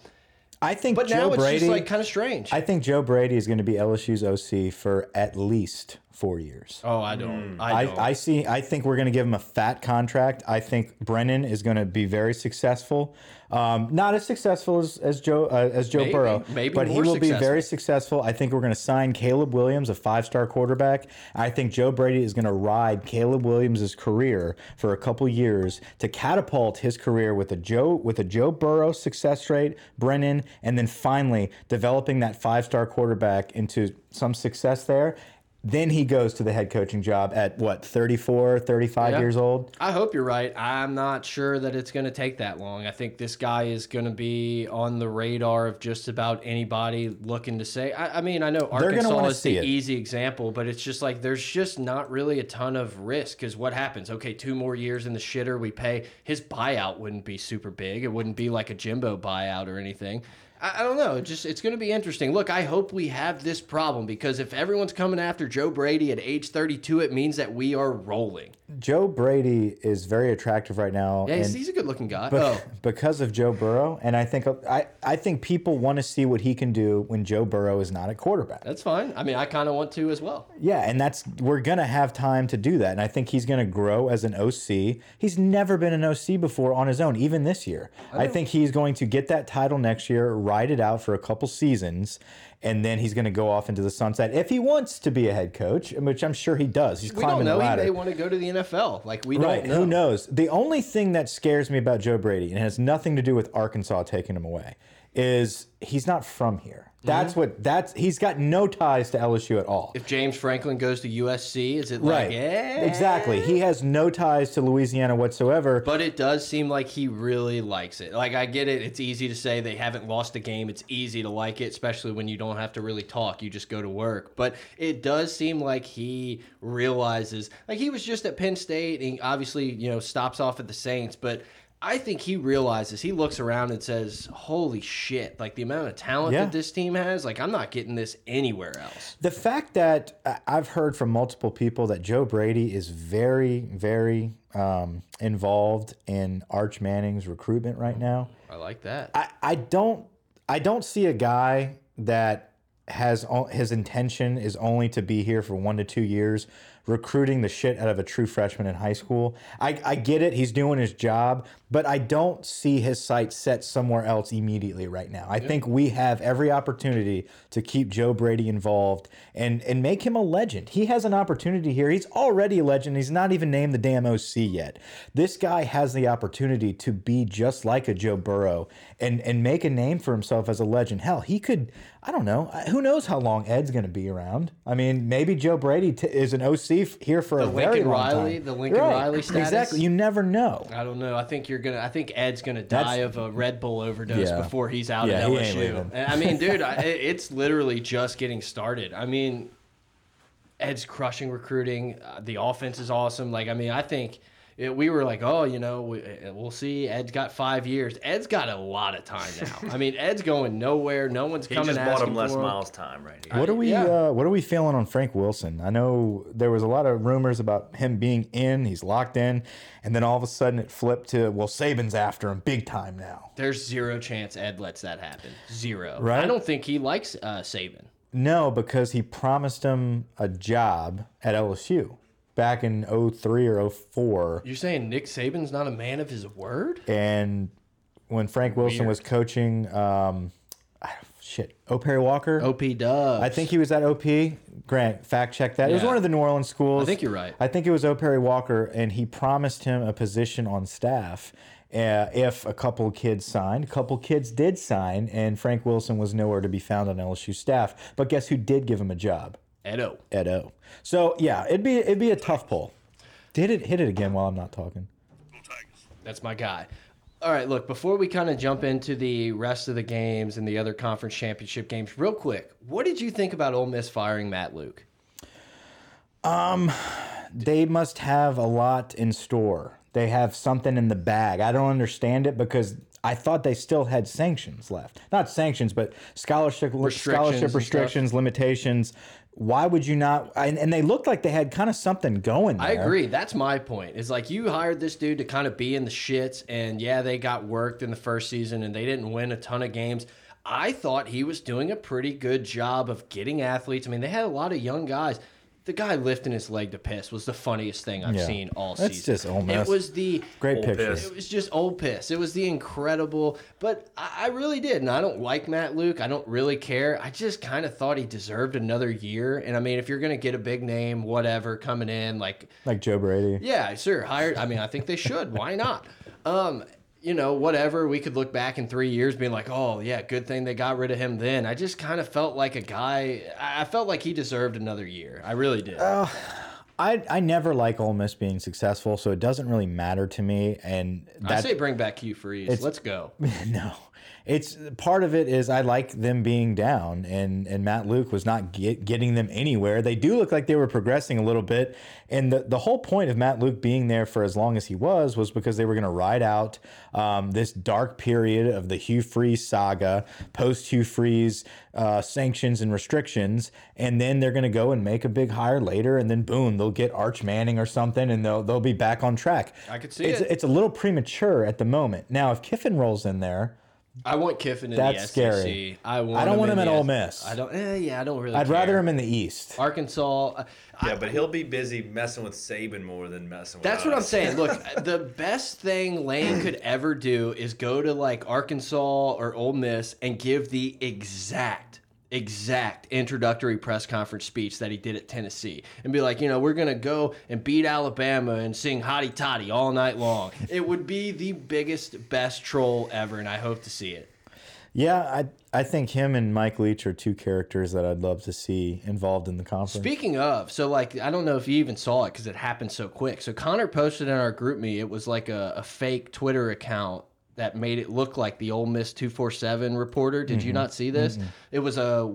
I think but Joe now it's Brady. just like kind of strange. I think Joe Brady is going to be LSU's OC for at least four years. Oh, I don't. I I, don't. I see. I think we're going to give him a fat contract. I think Brennan is going to be very successful. Um, not as successful as, as Joe uh, as Joe Maybe. Burrow, Maybe but he more will be very successful. I think we're going to sign Caleb Williams, a five-star quarterback. I think Joe Brady is going to ride Caleb Williams' career for a couple years to catapult his career with a Joe with a Joe Burrow success rate, Brennan, and then finally developing that five-star quarterback into some success there. Then he goes to the head coaching job at what 34, 35 Yeah. years old. I hope you're right. I'm not sure that it's going to take that long. I think this guy is going to be on the radar of just about anybody looking to say. I, I mean, I know Arkansas is the it. easy example, but it's just like there's just not really a ton of risk because what happens? Okay, two more years in the shitter, we pay. His buyout wouldn't be super big. It wouldn't be like a Jimbo buyout or anything. I, I don't know. It just it's going to be interesting. Look, I hope we have this problem because if everyone's coming after Joe Brady at age 32, it means that we are rolling. Joe Brady is very attractive right now. Yeah, he's, he's a good looking guy. Be- oh, because of Joe Burrow, and I think I, I think people want to see what he can do when Joe Burrow is not a quarterback. that's fine. I mean, I kind of want to as well. Yeah, and that's we're gonna have time to do that, and I think he's gonna grow as an OC. He's never been an OC before on his own, even this year. I, think he's going to get that title next year, ride it out for a couple seasons, and then he's gonna go off into the sunset if he wants to be a head coach, which I'm sure he does. He's We climbing don't know. the He ladder. may want to go to the NFL. Like we Right. don't know. Who knows? The only thing that scares me about Joe Brady, and it has nothing to do with Arkansas taking him away, is he's not from here. That's mm-hmm. what that's he's got no ties to LSU at all. If James Franklin goes to USC, is it like Right. yeah? Exactly. He has no ties to Louisiana whatsoever. But it does seem like he really likes it. Like I get it. It's easy to say they haven't lost a game. It's easy to like it, especially when you don't have to really talk. You just go to work. But it does seem like he realizes. Like he was just at Penn State, and obviously you know stops off at the Saints, but. I think he realizes he looks around and says, "Holy shit! Like the amount of talent Yeah. that this team has, like I'm not getting this anywhere else." The fact that I- I've heard from multiple people that Joe Brady is very, very um, involved in Arch Manning's recruitment right now. I like that. I, I don't I don't see a guy that has o- his intention is only to be here for one to two years recruiting the shit out of a true freshman in high school. I, I get it, he's doing his job, but I don't see his sights set somewhere else immediately right now. I think we have every opportunity to keep Joe Brady involved and and make him a legend. He has an opportunity here. He's already a legend. He's not even named the damn OC yet. This guy has the opportunity to be just like a Joe Burrow and and make a name for himself as a legend. Hell, he could. I don't know. Who knows how long Ed's going to be around? I mean, maybe Joe Brady t is an OC here for a The very long Riley- time. the Lincoln Right. Riley status? Exactly. You never know. I don't know. I think you're gonna. I think Ed's gonna die of a Red Bull overdose Yeah. before he's out Yeah, at LSU. I mean, dude, I, it's literally just getting started. I mean, Ed's crushing recruiting. Uh, the offense is awesome. Like, I mean, I think it, we were like, oh, you know, we, uh, we'll see. Ed's got five years. Ed's got a lot of time now. I mean, Ed's going nowhere. No one's He coming just bought asking him Les for him. Miles time right here. What are we? yeah. Uh, what are we feeling on Frank Wilson? I know there was a lot of rumors about him being in. He's locked in, and then all of a sudden it flipped to well, Saban's after him big time now. There's zero chance Ed lets that happen. Zero. Right? I don't think he likes uh, Saban. No, because he promised him a job at LSU back in 03 or 04. You're saying Nick Saban's not a man of his word? And when Frank Wilson was coaching, um, shit, O. Perry Walker. OP Dubs. I think he was at OP. Grant, fact check that. It was Yeah. one of the New Orleans schools. I think you're right. I think it was O. Perry Walker, and he promised him a position on staff uh, if a couple kids signed. A couple kids did sign, and Frank Wilson was nowhere to be found on LSU staff. But guess who did give him a job? Edo. Ed O. So yeah, it'd be it'd be a tough pull. Hit it hit it again while I'm not talking. That's my guy. All right, look, before we kind of jump into the rest of the games and the other conference championship games, real quick, what did you think about Ole Miss firing Matt Luke? Um, They must have a lot in store. They have something in the bag. I don't understand it because I thought they still had sanctions left. Not sanctions, but scholarship Restrictions scholarship restrictions, limitations. Why would you not? And, and they looked like they had kind of something going. There. I agree. That's my point. Is like you hired this dude to kind of be in the shits, and yeah, they got worked in the first season, and they didn't win a ton of games. I thought he was doing a pretty good job of getting athletes. I mean, they had a lot of young guys. The guy lifting his leg to piss was the funniest thing I've Yeah. seen all That's season. just Ole Miss. It was the Great Old picture. piss. it was just old piss. It was the incredible, but I, I really did. And I don't like Matt Luke. I don't really care. I just kind of thought he deserved another year. And I mean, if you're going to get a big name, whatever, coming in, like, Like Joe Brady. yeah, sure, hired. I mean, I think they should. Why not? Um, you know, whatever. We could look back in three years being like, oh, yeah, good thing they got rid of him then. I just kind of felt like a guy, I felt like he deserved another year. I really did. Uh, I I never like Ole Miss being successful, so it doesn't really matter to me. And I say bring back Hugh Freeze. Let's go. no, it's part of it is I like them being down, and and Matt Luke was not get, getting them anywhere. They do look like they were progressing a little bit, and the the whole point of Matt Luke being there for as long as he was was because they were going to ride out um, this dark period of the Hugh Freeze saga, post Hugh Freeze uh, sanctions and restrictions, and then they're going to go and make a big hire later, and then boom, they'll get Arch Manning or something, and they'll they'll be back on track. I could see it's, it. It's a little premature at the moment. Now, if Kiffin rolls in there, I want Kiffin in That's the SEC. scary. I want. I don't want him at Ole Miss. I don't. Eh, yeah, I don't really. I'd care. rather him in the East. Arkansas. uh, I- Yeah, but he'll be busy messing with Saban more than messing with That's what I'm saying. Look, the best thing Lane could ever do is go to like Arkansas or Ole Miss and give the exact, exact introductory press conference speech that he did at Tennessee and be like, you know, we're going to go and beat Alabama and sing Hotty Toddy all night long. It would be the biggest, best troll ever, and I hope to see it. Yeah, I I think him and Mike Leach are two characters that I'd love to see involved in the conference. Speaking of, so like I don't know if you even saw it because it happened so quick. So Connor posted in our group me. It was like a, a fake Twitter account that made it look like the Ole Miss two four seven reporter. Did you mm-hmm. not see this? Mm-hmm. It was a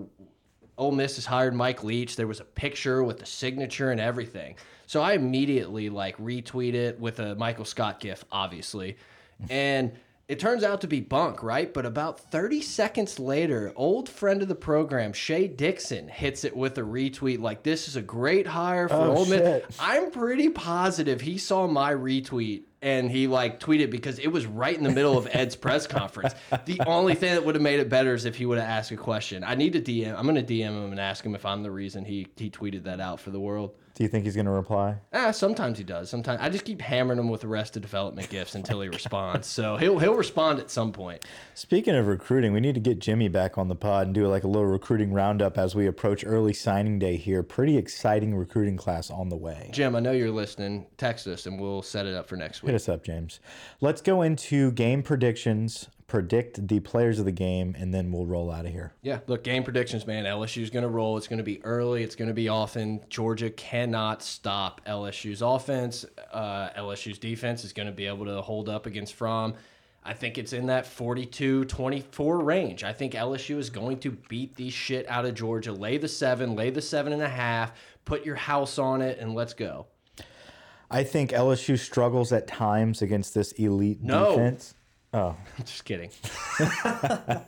Ole Miss has hired Mike Leach. There was a picture with the signature and everything. So I immediately like retweet it with a Michael Scott gif, obviously, and. It turns out to be bunk, right? But about 30 seconds later, old friend of the program, Shea Dixon, hits it with a retweet like, This is a great hire for Oh, Ole Miss. shit. I'm pretty positive he saw my retweet and he like tweeted because it was right in the middle of Ed's press conference. The only thing that would have made it better is if he would have asked a question. I need to DM. I'm going to DM him and ask him if I'm the reason he he tweeted that out for the world. Do you think he's going to reply? Ah, sometimes he does. Sometimes I just keep hammering him with Arrested Development gifts until he responds. So he'll he'll respond at some point. Speaking of recruiting, we need to get Jimmy back on the pod and do like a little recruiting roundup as we approach early signing day here. Pretty exciting recruiting class on the way. Jim, I know you're listening. Text us and we'll set it up for next week. Hit us up, James. Let's go into game predictions, predict the players of the game, and then we'll roll out of here. Yeah, look, game predictions, man. LSU's going to roll. It's going to be early. It's going to be often. Georgia cannot stop LSU's offense. Uh, LSU's defense is going to be able to hold up against Fromm. I think it's in that 42 24 range. I think LSU is going to beat the shit out of Georgia. Lay the seven, lay the seven and a half, put your house on it, and let's go. I think LSU struggles at times against this elite No. defense. Oh, just kidding.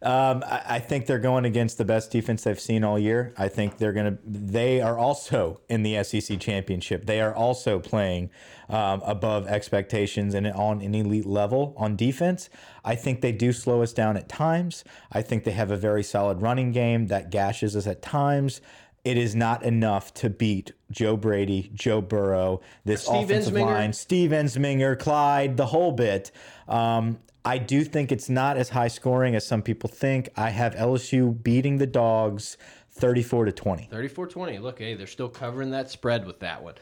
Um, I, I think they're going against the best defense they've seen all year. I think they're going to. They are also in the SEC championship. They are also playing um, above expectations and on an elite level on defense. I think they do slow us down at times. I think they have a very solid running game that gashes us at times. It is not enough to beat Joe Brady, Joe Burrow, this Steve offensive Ensminger? line, Steve Ensminger, Clyde, the whole bit. Um, I do think it's not as high scoring as some people think. I have LSU beating the Dogs 34 to 20. 34 20. Look, hey, they're still covering that spread with that one.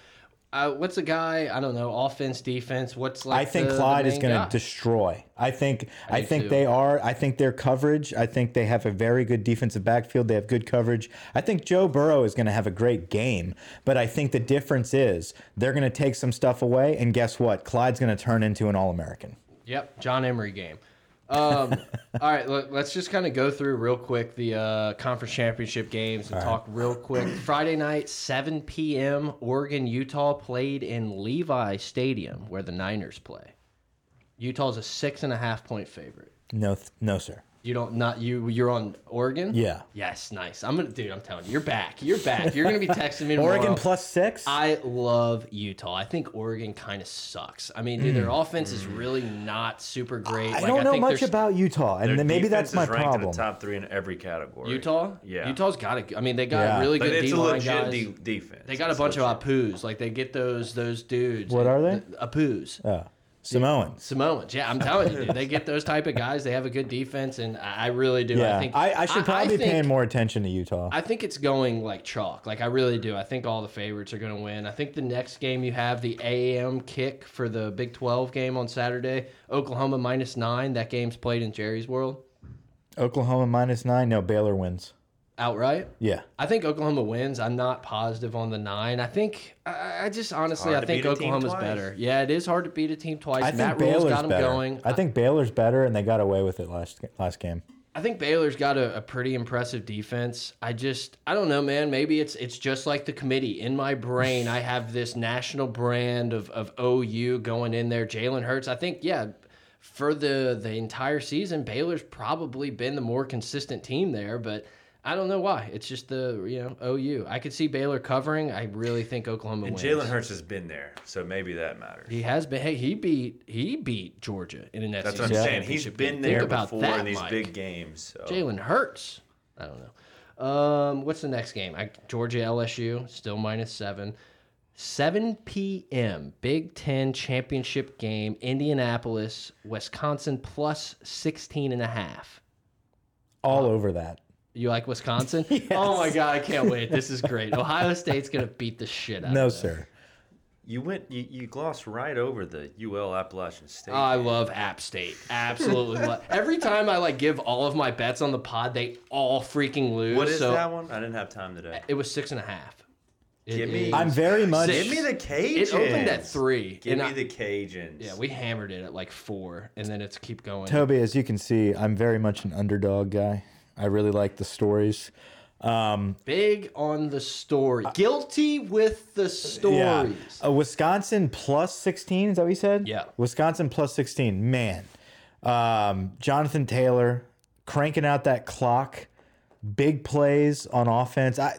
Uh, what's a guy? I don't know. Offense, defense. What's like? I think the- the Clyde is going to destroy. I think I, do think too. they are. I think their coverage. I think they have a very good defensive backfield. They have good coverage. I think Joe Burrow is going to have a great game, but I think the difference is they're going to take some stuff away and guess what? Clyde's going to turn into an All-American. Yep, John Emery game. Um, all right, let, us just kind of go through real quick the uh, conference championship games and talk real quick. Friday night, 7 p.m. Oregon Utah played in Levi Stadium where the Niners play. Utah's a six and a half point favorite. No th- no sir. You don't not you. You're on Oregon. Yeah. Yes, nice. I'm gonna, dude. I'm telling you, you're back. You're back. You're gonna be texting me tomorrow. Oregon plus six. I love Utah. I think Oregon kind of sucks. I mean, dude, their mm. offense is really not super great. I Like, don't know think much there's- about Utah, and Their then maybe that's defense my is ranked in problem. the top three in every category. Utah. Yeah. Utah's got a. I mean, they got Yeah. really but good it's D a line legit guys. de defense. They got a It's bunch legit. of apus. Like they get those those dudes. What are they? Apus. Oh, Samoans. Samoans. Yeah, I'm telling you, dude. They get those type of guys. They have a good defense, and I I really do. Yeah, I think I, I should probably be think- paying more attention to Utah. I think it's going like chalk. Like I really do. I think all the favorites are going to win. I think the next game you have the AM kick for the Big 12 game on Saturday. Oklahoma minus nine. That game's played in Jerry's World Oklahoma minus nine. No, Baylor wins. Outright. Yeah. I think Oklahoma wins. I'm not positive on the nine. I think I, I just honestly I think beat a team Oklahoma's better. Yeah, it is hard to beat a team twice. I think Matt Rhule's Baylor's got them better. going. I think Baylor's better, and they got away with it last last game. I think Baylor's got a, a pretty impressive defense. I just I don't know, man. Maybe it's it's just like the committee. In my brain, I have this national brand of, of OU going in there. Jalen Hurts. I think, yeah, for the the entire season, Baylor's probably been the more consistent team there, but I don't know why. It's just the you know OU. I could see Baylor covering. I really think Oklahoma And wins. Jalen Hurts has been there, so maybe that matters. He has been. Hey, he beat he beat Georgia in an That's SEC what I'm saying. He's championship been game. there Think about before that, in these Mike. big games. So. Jalen Hurts. I don't know. Um, what's the next game? I, Georgia LSU still minus seven. 7 p.m. Big Ten championship game. Indianapolis, Wisconsin plus 16 and a half. All over that. You like Wisconsin? Oh my God, I can't wait. This is great. Ohio State's going to beat the shit out No, of them. sir. You went. You, you glossed right over the UL Appalachian State. I love App State. Absolutely. love. Every time I like give all of my bets on the pod, they all freaking lose. what is so that one? I didn't have time today. It was six and a half. It Give me- is- I'm very much. Give me the Cajuns. It opened at three. Give and me I- the Cajuns. Yeah, we hammered it at like four, and then it's keep going. Toby, as you can see, I'm very much an underdog guy. I really like the stories. Um, Big on the story. Guilty with the stories. yeah, a Wisconsin plus 16. Is that what you said? Yeah. Wisconsin plus 16. Man, um, Jonathan Taylor cranking out that clock, big plays on offense. I,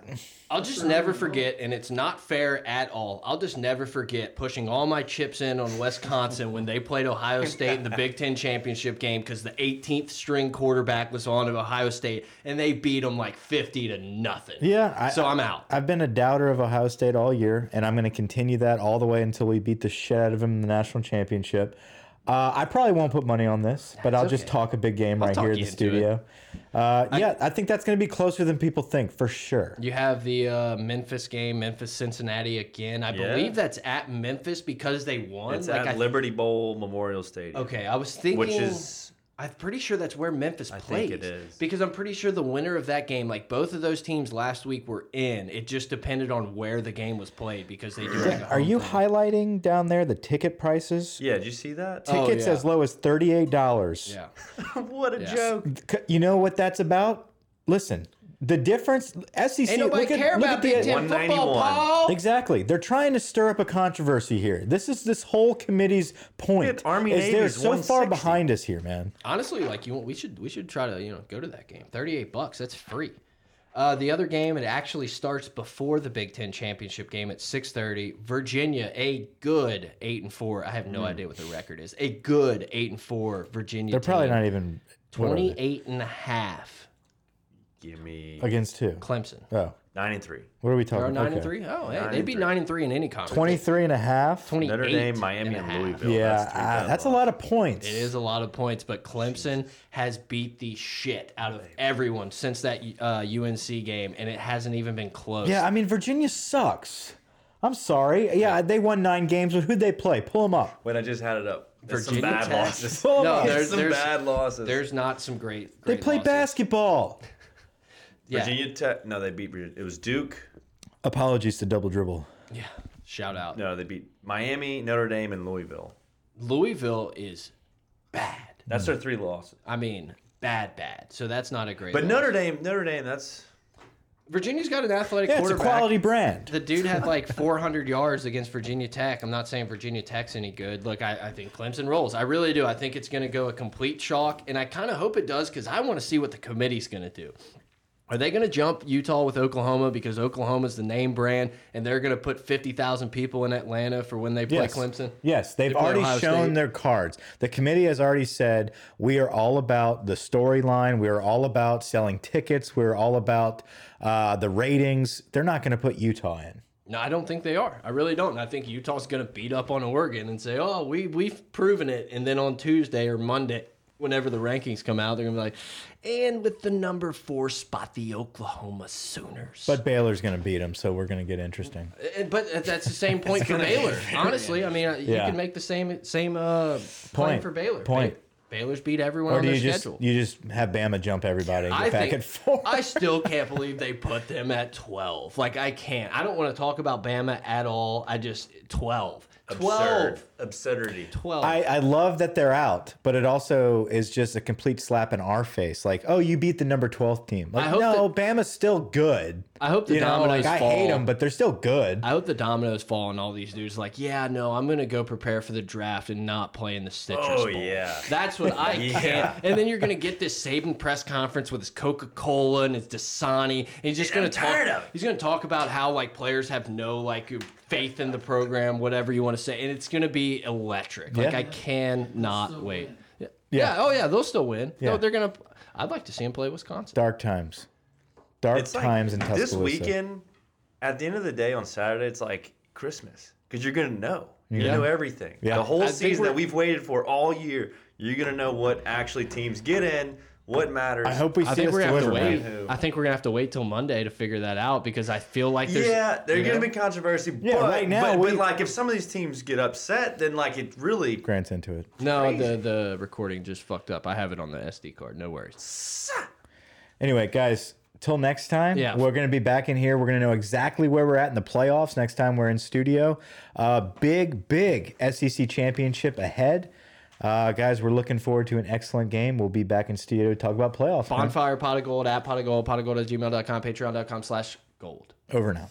I'll just never forget, and it's not fair at all. I'll just never forget pushing all my chips in on Wisconsin when they played Ohio State in the Big Ten championship game because the 18th string quarterback was on at Ohio State, and they beat them like 50 to nothing. yeah. I, So I'm out. I've been a doubter of Ohio State all year, and I'm going to continue that all the way until we beat the shit out of them in the national championship. Uh, I probably won't put money on this, but I'll just talk a big game right here in the studio. it. Studio. Uh, yeah, I think that's going to be closer than people think for sure. You have the uh, Memphis game, Memphis Cincinnati again. I Yeah. believe that's at Memphis because they won. It's like at I, Liberty Bowl Memorial Stadium. Okay, I was thinking. Which is I'm pretty sure that's where Memphis plays. I think it is. because I'm pretty sure the winner of that game, like both of those teams last week, were in. It just depended on where the game was played because they do. Like Are you thing. highlighting down there the ticket prices? yeah. Did you see that? Oh, Tickets yeah. as low as thirty-eight dollars. Yeah, what a Yes. joke! You know what that's about? Listen, the difference. SEC. ain't nobody look at, care look about at the, Big Ten football, 191. Paul. Exactly. They're trying to stir up a controversy here. This is this whole committee's point. Army is Navy they're is so far 160. behind us here, man. Honestly, like you, want we should we should try to you know go to that game. Thirty eight bucks. That's free. Uh, the other game it actually starts before the Big Ten championship game at six thirty. Virginia, a good eight and four. I have no idea what the record is. A good eight and four. Virginia. They're probably not even what are they? 28 and a half. Give me against two. Clemson. Oh, nine and three. what are we They're talking? nine okay. and three. Oh, hey, Nine they'd and be three. nine and three in any conference. 23 and a half. 28 Notre Dame, Miami, and and half. Louisville. Yeah, that's, three uh, that's a lot of points. It is a lot of points, but Clemson has beat the shit out of everyone since that uh, UNC game, and it hasn't even been close. Yeah, I mean Virginia sucks. I'm sorry. Yeah, they won nine games, but who'd they play? Pull them up. Wait, I just had it up. There's some Virginia bad Tech. losses. Pull 'em No, up. there's- There's some bad losses. There's not some great. They great play losses. basketball. Yeah. Virginia Tech. No, they beat. Virginia- It was Duke. Apologies to double dribble. Yeah. Shout out. No, they beat Miami, Notre Dame, and Louisville. Louisville is bad. That's their three losses. I mean, bad, bad. So that's not a great. But loss. Notre Dame, Notre Dame, that's Virginia's got an athletic Yeah, it's a quarterback. quality brand. The dude had like 400 yards against Virginia Tech. I'm not saying Virginia Tech's any good. Look, I, I think Clemson rolls. I really do. I think it's going to go a complete shock, and I kind of hope it does because I want to see what the committee's going to do. Are they going to jump Utah with Oklahoma because Oklahoma's the name brand, and they're going to put 50,000 people in Atlanta for when they play Yes. Clemson? Yes, they've already Ohio shown State. their cards. The committee has already said we are all about the storyline. We are all about selling tickets. We're all about uh, the ratings. They're not going to put Utah in. No, I don't think they are. I really don't. And I think Utah's going to beat up on Oregon and say, "Oh, we we've proven it." And then on Tuesday or Monday, whenever the rankings come out, they're going to be like, "And with the number four spot, the Oklahoma Sooners." But Baylor's going to beat them, so we're going to get interesting. Uh, but that's the same point for Baylor. Honestly, I mean, uh, you can make the same same uh, Point. point for Baylor. Point. Ba- Baylor's beat everyone Or on do their you just schedule. you just have Bama jump everybody and get I back think at four? I still can't believe they put them at 12. Like I can't. I don't want to talk about Bama at all. I just 12. 12. Absurd. Absurdity. 12. I, I love that they're out, but it also is just a complete slap in our face. Like, oh, you beat the number 12th team. Like, I hope no, Bama's still good. I hope the you know, dominoes like, I fall. hate them, but they're still good. I hope the dominoes fall on all these dudes. Like, yeah, no, I'm gonna go prepare for the draft and not play in the Citrus Oh, Bowl. yeah. that's what I Yeah. can't. And then you're gonna get this Saban press conference with his Coca Cola and his Dasani. And he's just Yeah, gonna I'm talk. tired of it. He's gonna talk about how like players have no like faith in the program, whatever you want to say, and it's gonna be electric. Like Yeah. I cannot wait. Yeah. Yeah. yeah. Oh yeah, they'll still win. Yeah. No, they're gonna. I'd like to see them play Wisconsin. Dark times. Dark It's like times in Tuscaloosa. this weekend. At the end of the day, on Saturday, it's like Christmas because you're gonna know. You're Yeah. know everything. Yeah. The whole I season that we've waited for all year. You're gonna know what actually teams get in, what matters. I hope we see I think us we're gonna have to wait. man. who. I think we're gonna have to wait till Monday to figure that out because I feel like there's yeah, there's gonna know? be controversy. Yeah, but, right now but, we- but like if some of these teams get upset, then like it really. Grant's into it. No, crazy. the the recording just fucked up. I have it on the SD card. No worries. Anyway, guys, till next time, Yeah. we're going to be back in here. We're going to know exactly where we're at in the playoffs next time we're in studio. Uh, big, big SEC championship ahead. Uh, guys, we're looking forward to an excellent game. We'll be back in studio to talk about playoffs. Bonfire pot of gold at pot of gold, pot of gold at gmail.com, patreon.com slash gold. Over now.